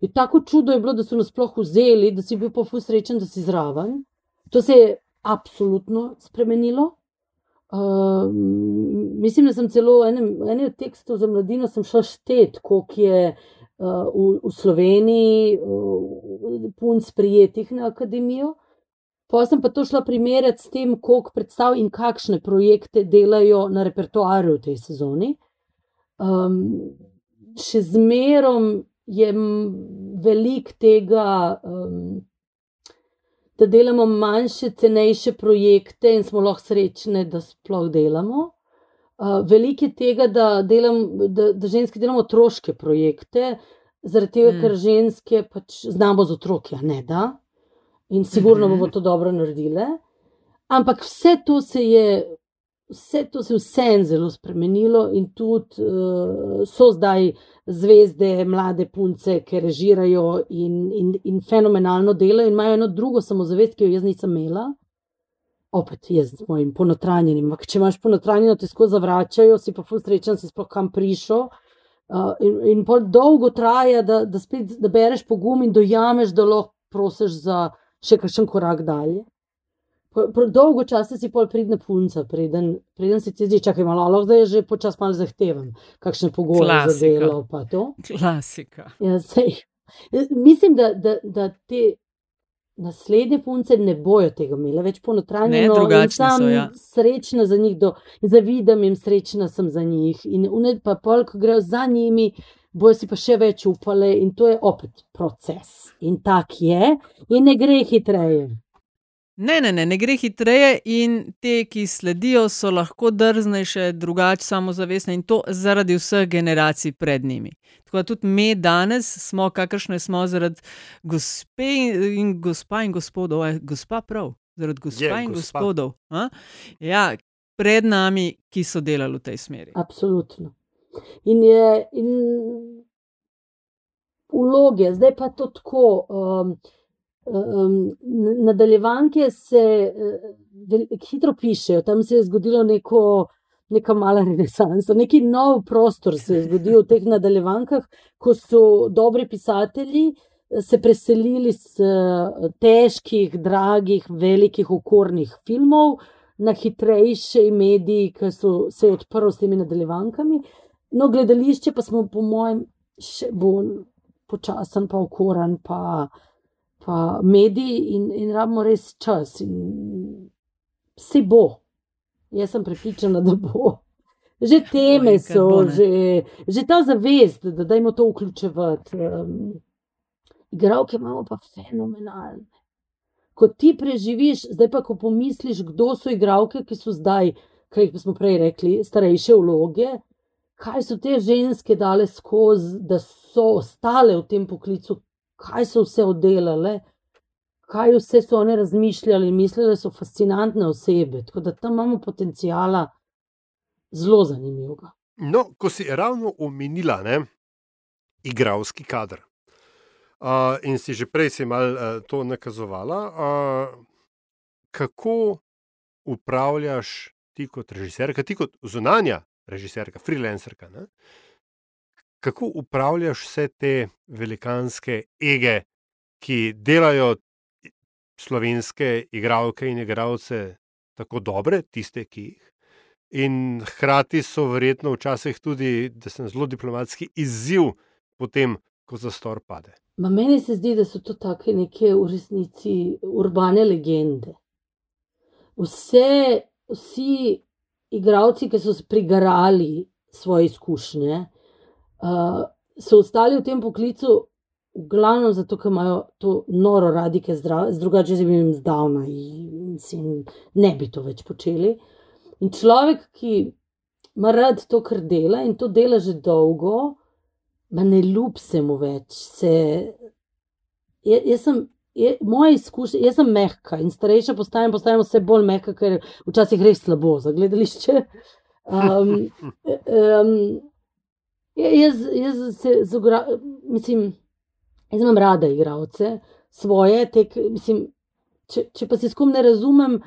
Je tako čudo je bilo, da so nas sploh vzeli, da si bil pa fu srečen, da si zraven. To se je absolutno spremenilo. Uh, mislim, da sem celo v enem, enem od tekstov za mladino šel štet, koliko je uh, v, v Sloveniji uh, punc prijetih na akademijo. Pa sem pa to šla primerjati s tem, koliko predstav in kakšne projekte delajo na repertoarju v tej sezoni. Um, še zmerom je velik tega. Um, da delamo manjše, cenejše projekte in smo lahko srečni, da sploh delamo. Uh, Veliko je tega, da, delam, da, da ženske delamo otroške projekte, zaradi tega, mm. ker ženske pač znamo z otroki, ne da. In sigurno mm -hmm. bomo to dobro naredili. Ampak vse to se je, vse to se je vsem zelo spremenilo, in tudi uh, so zdaj zvezde, mlade punce, ki režirajo in, in, in fenomenalno delajo, in imajo eno drugo samozavest, ki jo jaz nisem imela. Opet jaz z mojim ponotranjenim. Ampak, če imaš ponotranjeno, te skozi zavračajo, si pa frustriran, si sploh kam prišel. Uh, in in pol dolgo traja, da, da spet da bereš pogum in dojameš, da lahko prosiš za še kakšen korak dalje. Dolgo časa si pol pridna punca, preden, preden se ti zdi, čakaj malo, lahko zdaj je že počas malo zahteven, kakšne pogoje Klasika. za delo. Klasika. Ja, sej. Mislim, da, da, da te naslednje punce ne bojo tega imele več ponotranjeno. Drugačne so, ja. Srečna za njih, do, zavidam jim, srečna sem za njih. In unet pa pol, ko grejo za njimi, bojo si pa še več upale in to je opet proces. In tak je in ne gre hitreje. Ne, ne, ne, ne gre hitreje, in te, ki sledijo, so lahko drznejše, drugače samozavestne in to zaradi vseh generacij pred njimi. Tako da tudi mi danes smo, kakršne smo, zaradi gospe in gospa in gospodov, aj, gospa prav, zaradi gospa je, in gospa. gospodov, ja, pred nami, ki so delali v tej smeri. Absolutno. In je in vloge, zdaj pa to tako. Um, Um, nadaljevanke se uh, hitro pišejo, tam se je zgodilo neko, neka mala renesansa, neki nov prostor se je zgodil v teh nadaljevankah, ko so dobri pisatelji se preselili iz uh, težkih, dragih, velikih, okornih filmov na hitrejše medije, ki so se odprli s temi nadaljevankami. No, gledališče pa smo, po mojem, še bolj počasen, pa okoren. Pa, pa mediji in, in rabimo res čas. Vse bo, jaz sem prepričana, da bo. Že teme so, že, že ta zavest, da dajmo to vključevati. Um, Igravke imamo pa fenomenalne. Ko ti preživiš, zdaj pa ko pomisliš, kdo so igravke, ki so zdaj, kaj smo prej rekli, starejše vloge, kaj so te ženske dale skozi, da so ostale v tem poklicu, kaj so vse oddelale, kaj vse so one razmišljali, mislili, da so fascinantne osebe. Tako da tam imamo potencijala zelo zanimivega. No, ko si ravno omenila, ne, igravski kader. Uh, in si že prej si malo uh, to nakazovala, uh, kako upravljaš ti kot režiserka, ti kot zunanja režiserka, freelancerka. Ne? Kako upravljaš vse te velikanske ege, ki delajo slovenske igralke in igralce tako dobre, tiste, ki jih. In hkrati so verjetno včasih tudi, da sem zelo diplomatski, izziv potem, ko zastor pade. Ma meni se zdi, da so to take neke v resnici urbane legende. Vse, vsi igravci, ki so prigarali svoje izkušnje, uh, so ostali v tem poklicu, v glavnem zato, ker imajo to noro radi, ker drugače bi jim zdavna in ne bi to več počeli. In človek, ki ima rad to, kar dela in to dela že dolgo, Ma ne ljub se mu več. Se, jaz, jaz sem, je, moja izkušnja, jaz sem mehka in starejša postajam, postajam vse bolj mehka, ker včasih res slabo za gledališče. Um, um, jaz, jaz se zogra, mislim, jaz imam rada igralce, svoje, tek, mislim, če, če pa se s kom ne razumem,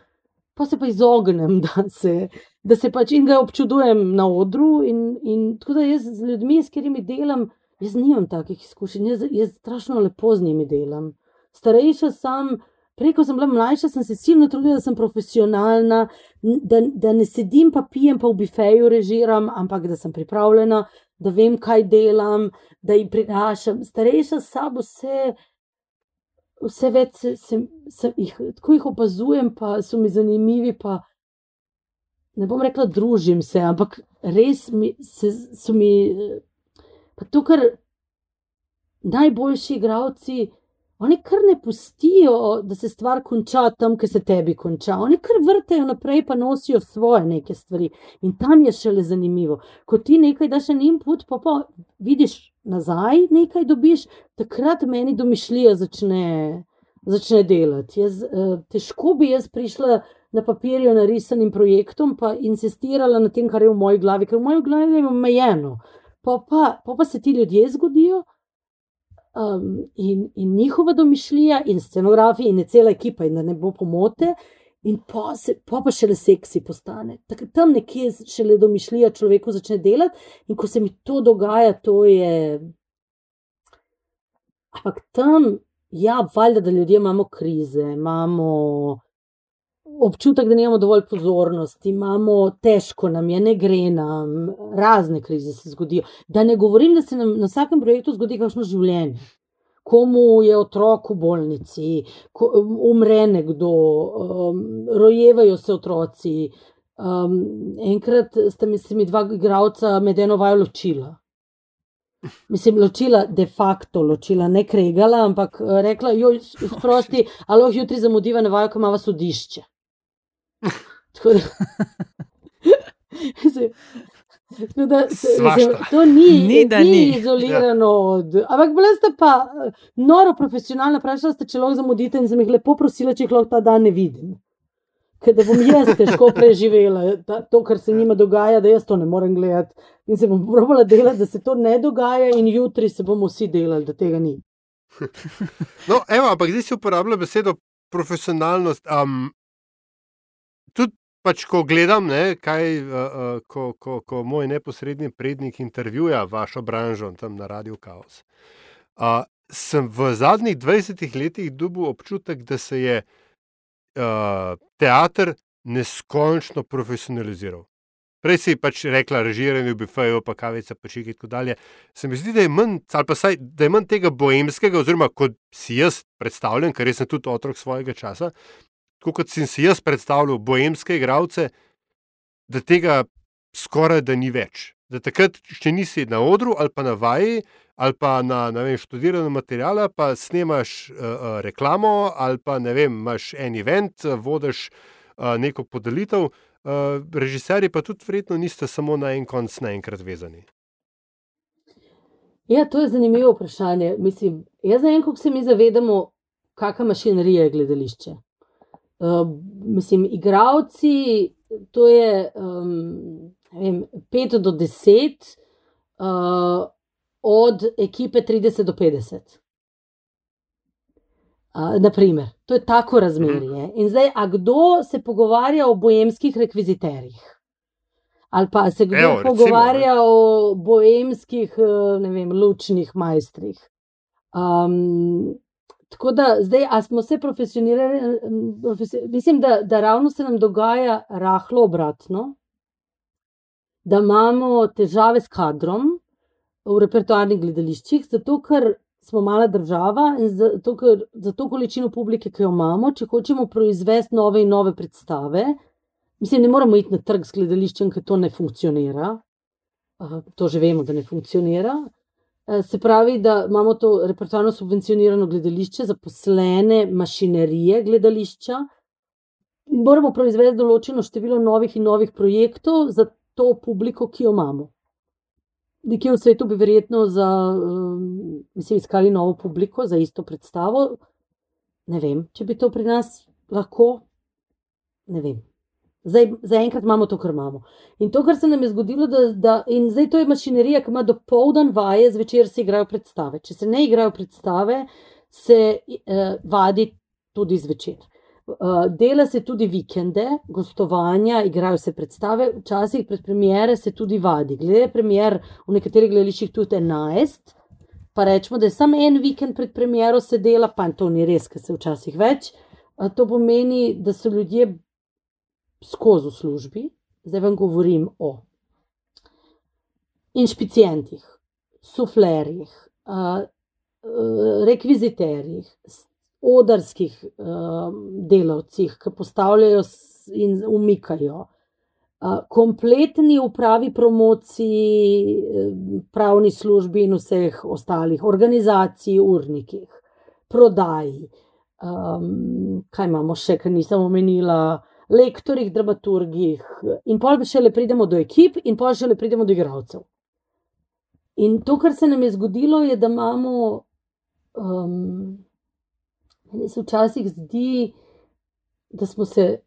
pa se pa izognem, da se, da se pač in ga občudujem na odru. In, in tako da jaz z ljudmi, s katerimi delam, jaz nimam takih izkušenj, jaz, jaz strašno lepo z njimi delam. Starejša sem. Preko sem bila mlajša, sem se silno trudila, da sem profesionalna, da, da ne sedim pa pijem, pa v bifeju režiram, ampak da sem pripravljena, da vem, kaj delam, da jih prinašam. Starejša sem vse, vse več, se, se, se, jih, tako jih opazujem, pa so mi zanimivi. Pa, ne bom rekla, družim se, ampak res mi, se, so mi. Pa to, kar najboljši igravci, oni kar ne pustijo, da se stvar konča tam, kjer se tebi konča. Oni kar vrtajo naprej, pa nosijo svoje neke stvari. In tam je šele zanimivo. Ko ti nekaj daš en input, pa, pa vidiš nazaj, nekaj dobiš, takrat meni domišljija začne, začne delati. Jaz, eh, težko bi jaz prišla na papirju narisanim projektom, pa insistirala na tem, kar je v moji glavi, ker v moji glavi je omejeno. Pa pa, pa pa se ti ljudje zgodijo um, in, in njihova domišljija, in scenografija, in cela ekipa, in da ne bo pomote. In pa, se, pa, pa še le seksi postane. Tak, tam nekje še le domišljija človeku začne delati, in ko se mi to dogaja, to je. Ampak tam, ja, valjda, da ljudje imamo krize, imamo občutek, da nimamo dovolj pozornosti, imamo težko, nam je, ne gre nam, razne krize se zgodijo. Da ne govorim, da se nam na vsakem projektu zgodi kakšno življenje. Komu je otrok v bolnici, ko, umre nekdo, um, rojevajo se otroci. Um, enkrat sta mi se mi dva igralca med eno vajo ločila. Mislim, ločila, de facto ločila, ne kregala, ampak rekla, jo, sprosti, alo, jutri zamudiva na vajo, ko ima sodišče. Da, se, se, to ni, ni, ni, ni izolirano. Ja. Od, ampak, bili ste pa eh, noro profesionalno, vprašali ste, če lahko zamudite in sem jih lepo prosila, če jih lahko ta dan ne vidim. Ker da bom jaz težko preživela ta, to, kar se njima dogaja, da jaz to ne morem gledati. In se bom probala delati, da se to ne dogaja, in jutri se bomo vsi delali, da tega ni. No, evo, ampak zdaj si uporablja besedo profesionalnost. Um, tudi pač, ko gledam, ne, kaj, uh, uh, ko, ko, ko moj neposredni prednik intervjuja vašo branžo tam na Radio Chaos. Uh, sem v zadnjih 20 letih dobil občutek, da se je uh, teater neskončno profesionaliziral. Prej si pač rekla, režiranje v bifeju, pa kavica, pa še kaj dalje. Se mi zdi, da je manj, ali pa saj, da je manj tega boemskega, oziroma kot si jaz predstavljam, ker sem tudi otrok svojega časa, kot sem si jaz predstavljal, bojemske igralce, da tega skoraj da ni več. Da takrat, če nisi na odru ali pa na vaji ali pa na vem, študiranem materialu, pa snemaš uh, reklamo ali pa ne vem, imaš en event, vodiš uh, neko podelitev. Uh, režiserji pa tudi verjetno niste samo na en konc naenkrat vezani. Ja, to je zanimivo vprašanje. Mislim, jaz ne vem, kako se mi zavedamo, kakšna mašinerija je gledališče. Uh, mislim, igravci, to je um, vem, 5 do 10, uh, od ekipe 30 do 50. Uh, naprimer, to je tako razmerje. In zdaj, a kdo se pogovarja o bojemskih rekviziterjih? Ali pa se kdo Evo, recimo, pogovarja o boemskih, eh, ne vem, lučnih majstrih. Um, tako da zdaj, a smo se profesionirali, eh, profesi- mislim, da, da ravno se nam dogaja rahlo obratno, da imamo težave s kadrom v repertoarnih gledališčih, zato ker smo mala država in zato, ker za to količino publike, ki jo imamo, če hočemo proizvesti nove in nove predstave, mislim, ne moramo iti na trg s gledališčem, ker to ne funkcionira. Uh, to že vemo, da ne funkcionira. Uh, Se pravi, da imamo to repertoarno subvencionirano gledališče, zaposlene mašinerije gledališča. In moramo proizvesti določeno število novih in novih projektov za to publiko, ki jo imamo. Nekje v svetu bi verjetno za, um, mislim, iskali novo publiko za isto predstavo. Ne vem, če bi to pri nas lahko. Ne vem. Zdaj, zaenkrat imamo to, kar imamo. In to, kar se nam je zgodilo, da, da in zdaj to je mašinerija, ki ima do poldan vaje, zvečer se igrajo predstave. Če se ne igrajo predstave, se uh, vadi tudi zvečer. Uh, dela se tudi vikende, gostovanja, igrajo se predstave, včasih pred premiere se tudi vadi. Glede premier, v nekaterih gledališčih tudi 11, pa rečemo, da je samo en vikend pred premiero se dela, pa to ni res, ker se včasih več. Uh, to pomeni, da so ljudje skozi v službi, zdaj vam govorim o inšpicijentih, suflerjih, uh, uh, rekviziterjih, odarskih uh, delavcih, ki postavljajo in umikajo. Uh, kompletni upravi promociji, eh, pravni službi in vseh ostalih organizacij, urnikih, prodaji. Um, kaj imamo še, kar nisem omenila, lektorjih, dramaturgih, in pol šele pridemo do ekip, in pol šele pridemo do igralcev. In to, kar se nam je zgodilo, je, da imamo. Um, meni se včasih zdi, da smo se.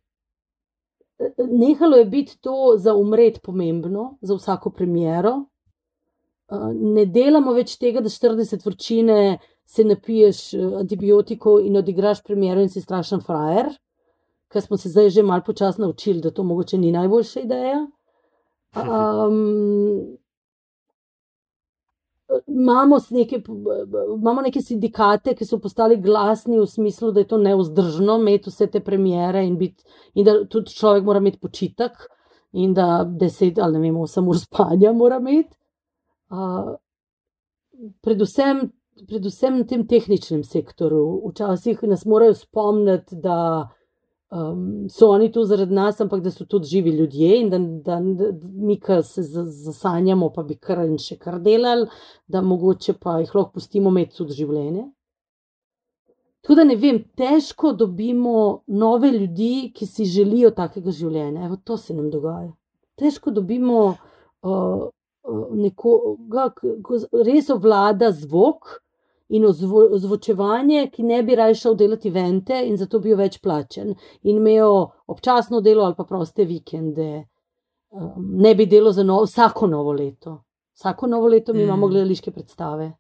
Nehalo je biti to za umret pomembno, za vsako premiero. Uh, Ne delamo več tega, da 40 vročine se napiješ eh, antibiotikov in odigraš premiero in si strašen frajer, ker smo se zdaj že malo počasi naučili, da to mogoče ni najboljša ideja. Um, imamo, neke, imamo neke sindikate, ki so postali glasni v smislu, da je to neuzdržno imeti vse te premiere in, biti, in da tudi človek mora imeti počitek, in da deset ali ne vem, osem ur spanja mora imeti. Uh, predvsem, predvsem na tem tehničnem sektorju. Včasih nas morajo spomniti, da um, so oni tu zaradi nas, ampak da so tudi živi ljudje in da, da, da mi, ki se za- zasanjamo, pa bi kar in še kar delali, da mogoče pa jih lahko pustimo imeti tudi življenje. Tako da ne vem, težko dobimo nove ljudi, ki si želijo takega življenja. Evo, to se nam dogaja. Težko dobimo uh, nekoga, ki res ovlada zvok in ozvo, ozvočevanje, ki ne bi raje šel delati vente in zato bil več plačen in imel občasno delo ali pa proste vikende. Um, ne bi delal za novo, vsako novo leto. Vsako novo leto mi mm. imamo gledališke predstave.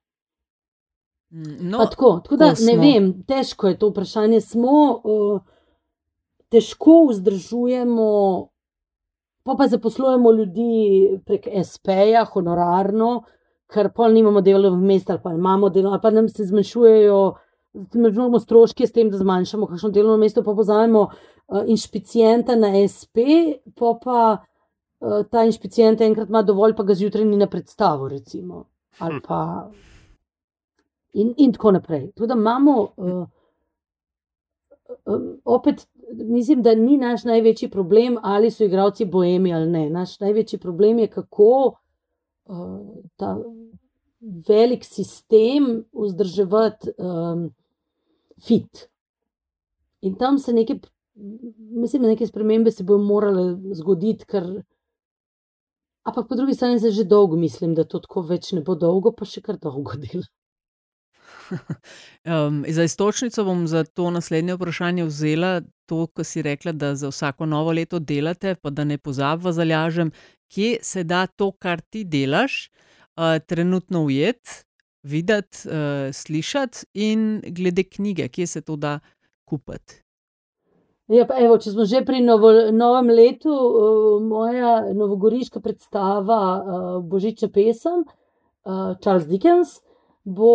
Mm, No, No, tako, tako da ne vem, težko je to vprašanje. Smo, uh, težko vzdržujemo, pa pa zaposlujemo ljudi prek SP-ja, honorarno, ker pol nimamo delovnih mest, ali pa imamo delo, ali pa nam se zmanjšujejo. Zmanjšujemo stroške s tem, da zmanjšamo kakšno delovno mesto, pa pozajemo uh, inšpicijenta na SP, pa pa uh, ta inšpicijent enkrat ima dovolj, pa ga zjutraj ni na predstavo, recimo. Ali Hm. pa in, in tako naprej. Tako da imamo, uh, um, opet, mislim, da ni naš največji problem, ali so igravci boemi ali ne. Naš največji problem je, kako uh, ta velik sistem vzdrževati um, fit. In tam se neke, mislim, neke spremembe se bodo morale zgoditi, ker. Ampak po drugi strani se že dolgo mislim, da to tako več ne bo dolgo, pa še kar dolgo dela. Um, za istočnico bom za to naslednje vprašanje vzela to, ko si rekla, da za vsako novo leto delate, pa da ne pozabva zalažem, kje se da to, kar ti delaš, uh, trenutno ujet, videti, uh, slišati in glede knjige, kje se to da kupiti. Ja, pa evo, če smo že pri novo, novem letu, uh, moja novogoriška predstava uh, Božiča pesem, uh, Charles Dickens, bo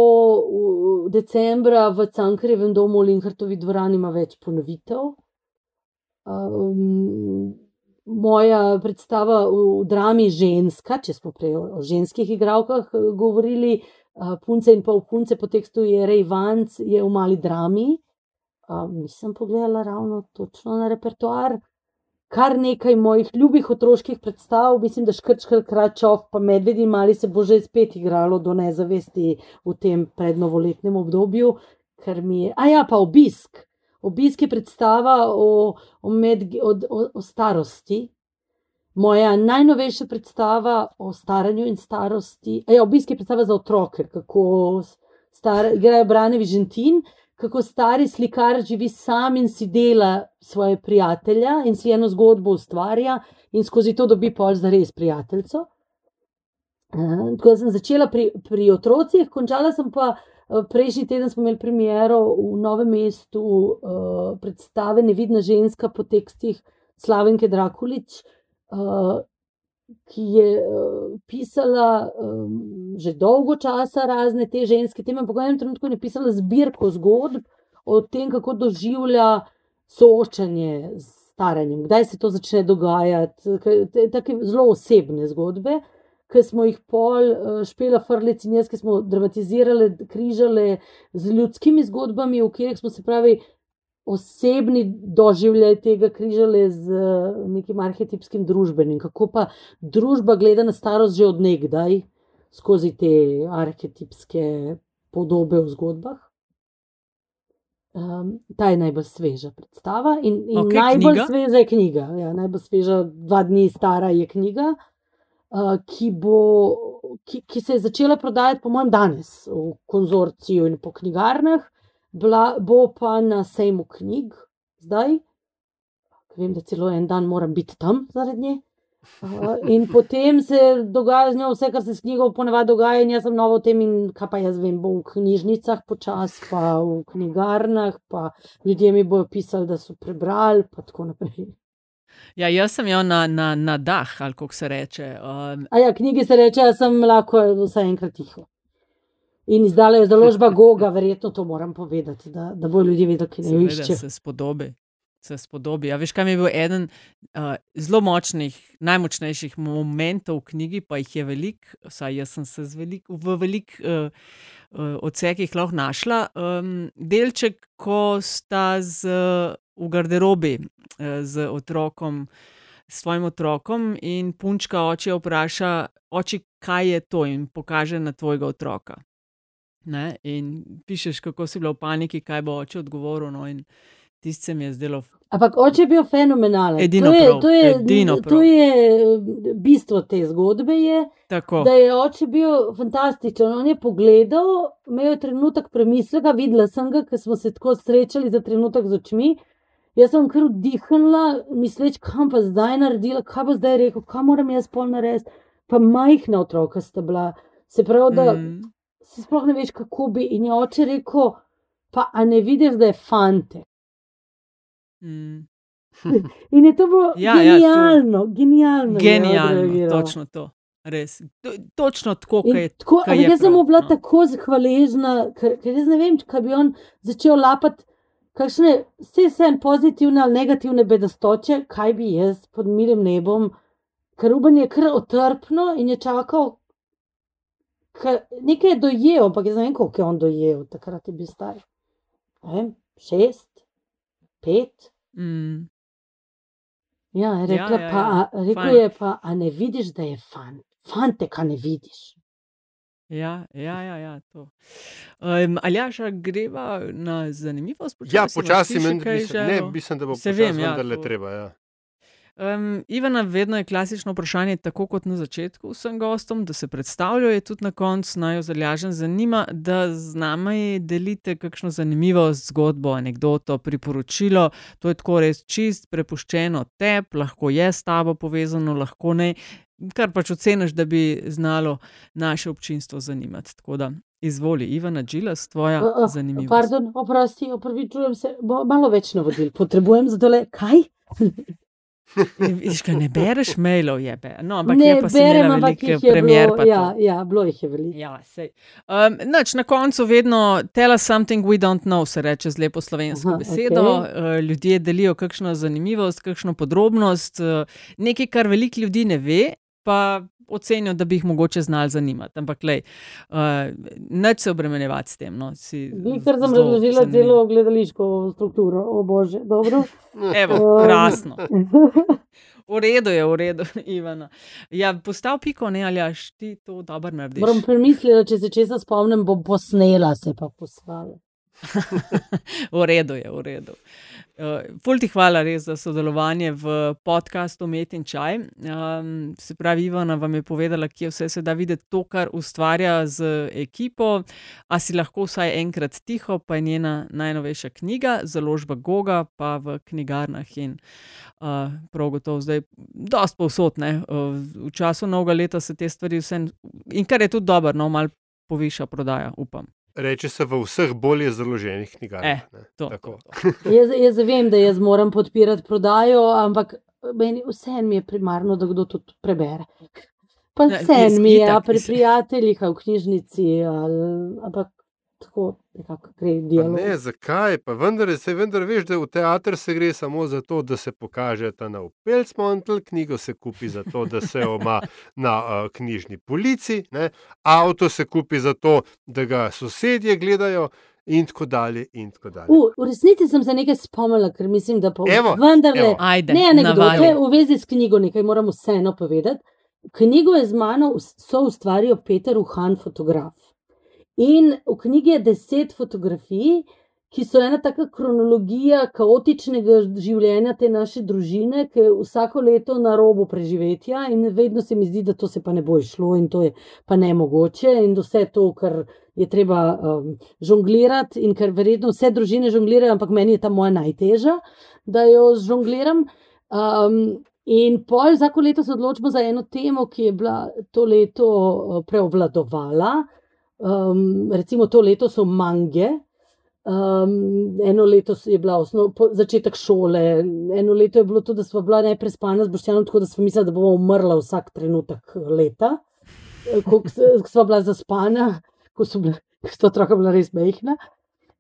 v decembra v Cankarjevem domu v Linhartovi dvorani ima več ponovitev. Um, moja predstava v, drami Ženska, če smo prej o, ženskih igralkah govorili, uh, Punce in pol punce po tekstu je Rej Vanc, je v mali drami. Uh, nisem pogledala ravno točno na repertoar. Kar nekaj mojih ljubih otroških predstav, mislim, da škrčkar kračov, pa medvedi mali se bo že spet igralo do nezavesti v tem prednovoletnem obdobju, ker mi je. A ja, pa obisk. Obisk je predstava o, o, med, o, o, o starosti. Moja najnovejša predstava o staranju in starosti. Ja, obisk je predstava za otroke, kako star, igrajo Brane Vižentin kako stari slikar živi sam in si dela svoje prijatelja in si eno zgodbo ustvarja in skozi to dobi pol za res prijateljco. Uh, tako da sem začela pri, pri otrocih, končala sem pa uh, prejšnji teden, smo imeli premiero v Novem mestu uh, predstave Nevidna ženska po tekstih Slavenke Drakulič, uh, ki je uh, pisala um, že dolgo časa razne te ženske. Teme, po enem trenutku je pisala zbirko zgodb o tem, kako doživlja soočanje z staranjem, kdaj se to začne dogajati. Take zelo osebne zgodbe, ki smo jih pol uh, špela Frlec in jaz, ki smo dramatizirali, križali z ljudskimi zgodbami, v katerih smo se pravi osebni doživljaj tega križale z nekim arhetipskim družbenim, kako pa družba gleda na starost že odnegdaj skozi te arhetipske podobe v zgodbah. Um, ta je najbolj sveža predstava in, in Okay, najbolj knjiga? sveža je knjiga. Ja, najbolj sveža, dva dni stara je knjiga, ki, bo, ki, ki se je začela prodajati, po mojem, danes v konzorciju in po knjigarnah bila, bo pa na sejmu knjig, zdaj. Vem, da celo en dan moram biti tam zaradi nje. Uh, in potem se dogaja z njo vse, kar se s knjigo ponavadi dogaja, in jaz sem novo v tem, in kaj pa jaz vem, bo v knjižnicah počasi, pa v knjigarnah, pa ljudje mi bojo pisali, da so prebrali, pa tako naprej. Ja, jaz sem jo na, na, na dah, ali kako se reče. Um, A ja, knjigi se reče, da sem lahko vsaj enkrat tiho. In izdala je založba Goga, verjetno to moram povedati, da, da bo ljudje vedeli, ki ne išče. se spodobi. Se spodobi. Ja, veš, kaj mi je bil eden uh, zelo močnih, najmočnejših momentov v knjigi, pa jih je veliko, vsaj jaz sem se velik, v velikih uh, uh, odsekih lahko našla. Um, delček, ko sta z, v garderobi uh, z otrokom, s svojim otrokom, in punčka oče vpraša, oče, kaj je to, in pokaže na tvojega otroka. Ne? In pišeš, kako si bila v paniki, kaj bo oče odgovoril. No, in tisto se mi je zdelo Ampak oče je bil fenomenalen. Edino to je, prav, to je, edino to prav. je eh, bistvo te zgodbe. Je, tako. da je oče bil fantastičen. On je pogledal, imel je trenutek premisleka, videla sem ga, ker smo se tako srečali za trenutek z očmi. Jaz sem kar vdihnila, misleč, kam pa zdaj naredila, kaj bo zdaj rekel, kaj moram jaz pol narediti. Pa majhna otroka sta bila. Se pravi, da Mm. si sploh ne veš, kako bi. In je oče rekel, pa a ne vidiš, da je fante. Mm. In je to bilo Ja, ja, to- genialno, genialno. je Genialno, točno to. Res. To, točno tako, kot je. Ampak je jaz sem mu bila no. tako hvaležna, ker, ker jaz ne vem, kaj bi on začel lapati, kakšne vse sem pozitivne ali negativne bedastoče, kaj bi jaz pod milim nebom, ker Ruben je kar otrpno in je čakal. Nekaj je dojel, ampak jaz ne vem, koliko je on dojel, takrat je bil star. Ne vem, šest, pet. Mm. Ja, je rekla, Ja, ja, pa, ja, a, rekel fajn. je pa, a ne vidiš, da je fan. Fante, kaj ne vidiš. Ja, ja, ja, ja to. Um, Aljaša, greva na zanimivost. Ja, počasi? Imaš počasi, men, mislim, ne, želel? mislim, da bo počasi vem, ja, vendarle to- treba. Ja. Um, Ivana, vedno je klasično vprašanje, tako kot na začetku vsem gostom, da se predstavljajo, tudi na koncu naj jo zalažen zanima, da z nami delite kakšno zanimivost, zgodbo, anegdoto, priporočilo. To je tako res čist, prepuščeno tebi, lahko je s tabo povezano, lahko ne. Kar pač oceniš, da bi znalo naše občinstvo zanimati. Tako da izvoli, Ivana Džilas, tvoja zanimivost. Pardon, oprosti, opravičujem se, malo več navodil potrebujem za tole. Kaj? Viš, ne bereš mailov, je be. No, ampak ne, je pa berem, ampak jih je premier. Bilo, ja, ja, bilo jih je veliko. Ja, um, nač, na koncu vedno tell us something we don't know, se reče z lepo slovensko Aha, besedo. Okay. Uh, ljudje delijo kakšno zanimivost, kakšno podrobnost, uh, nekaj, kar veliko ljudi ne ve, pa ocenijo, da bi jih mogoče znali zanimati. Ampak, lej, uh, neč se obremenjevati s tem. No, Ker sem razložila celo gledališko strukturo, o bože, dobro. Evo, um. krasno. V redu je, v redu, Ivana. Ja, postal piko, ne ali aš ti to dobro narediš. Moram premisliti, če se česa spomnim, bom posnela se pa poslala. v redu je, v redu. Uh, ful ti hvala res za sodelovanje v podkastu Met in Čaj. Um, se pravi, Ivana vam je povedala, kje vse se da videti to, kar ustvarja z ekipo. A si lahko vsaj enkrat tiho, pa je njena najnovejša knjiga, založba Goga, pa v knjigarnah in uh, prav gotovo zdaj, dosta povsotne. Uh, v času novega leta se te stvari vse in kar je tudi dobro, no, malo poviša prodaja, upam. Reče se v vseh bolje založenih knjigah. Eh, to, to, to. jaz, jaz vem, da jaz moram podpirati prodajo, ampak vse mi je primarno, da kdo to prebere. Pa vse mi je, pri prijateljih, v knjižnici, ali, ampak tako nekako gre dialog. Ne, zakaj? Pa vendar, se vendar veš, da v teater se gre samo zato, da se pokaže ta nov Pelcmontel, knjigo se kupi zato, da se oma na uh, knjižni polici, ne? avto se kupi zato, da ga sosedje gledajo. In tako dalje. In tako dalje. U, v resnici sem se nekaj spomnila, ker mislim, da pa vse. Vendar, le, Ajde, ne, nekdo, v vezi s knjigo nekaj moramo vseeno povedati. Knjigo je z mano so ustvaril Peter Uhan, fotograf. In v knjigi je deset fotografij, ki so ena taka kronologija kaotičnega življenja te naše družine, ki je vsako leto na robu preživetja, in vedno se mi zdi, da to se pa ne bo išlo in to je pa ne mogoče, in vse to, kar je treba um, žonglirati, in ker verjetno vse družine žonglirajo, ampak meni je ta moja najtežja, da jo žongliram. Um, In pol vsako leto se odločimo za eno temo, ki je bila to leto uh, preobvladovala, Um, recimo to leto so mange, um, eno leto je bila osnov, po, začetek šole, eno leto je bilo to, da smo bila neprespana z Boštjanom, tako da smo mislili, da bomo umrla vsak trenutek leta, ko smo bila zaspana, ko so bila, sto otroka bila res mehna.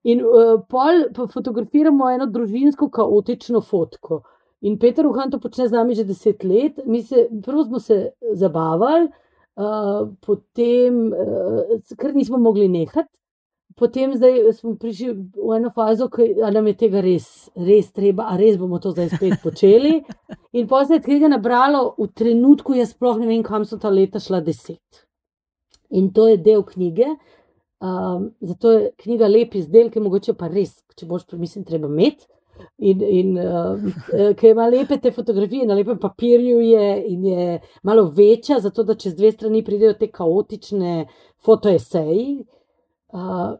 In uh, pol fotografiramo eno družinsko, kaotično fotko. In Peter Uhan to počne z nami že deset let. Mi se, prvo smo se zabavali, potem, uh, ker nismo mogli nehati. Potem smo prišli v eno fazo, ki nam je tega res, res treba, a res bomo to zdaj spet počeli. In pa se je tega nabralo v trenutku, jaz sploh ne vem, kam so ta leta šla deset. In to je del knjige. Um, zato je knjiga lep izdelek, mogoče pa res, če boš premislil, treba imeti. In, in uh, ki ima lepe te fotografije na lepem papirju, je, in je malo večja, zato da čez dve strani pridejo te kaotične fotoeseji. Uh,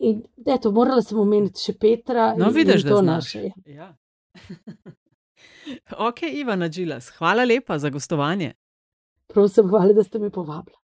in da je to morala sem omeniti še Petra. No, in, vidiš, in da je to naše. Ja. ok, Ivana Džilas, hvala lepa za gostovanje. Prosim, hvala, da ste me povabili.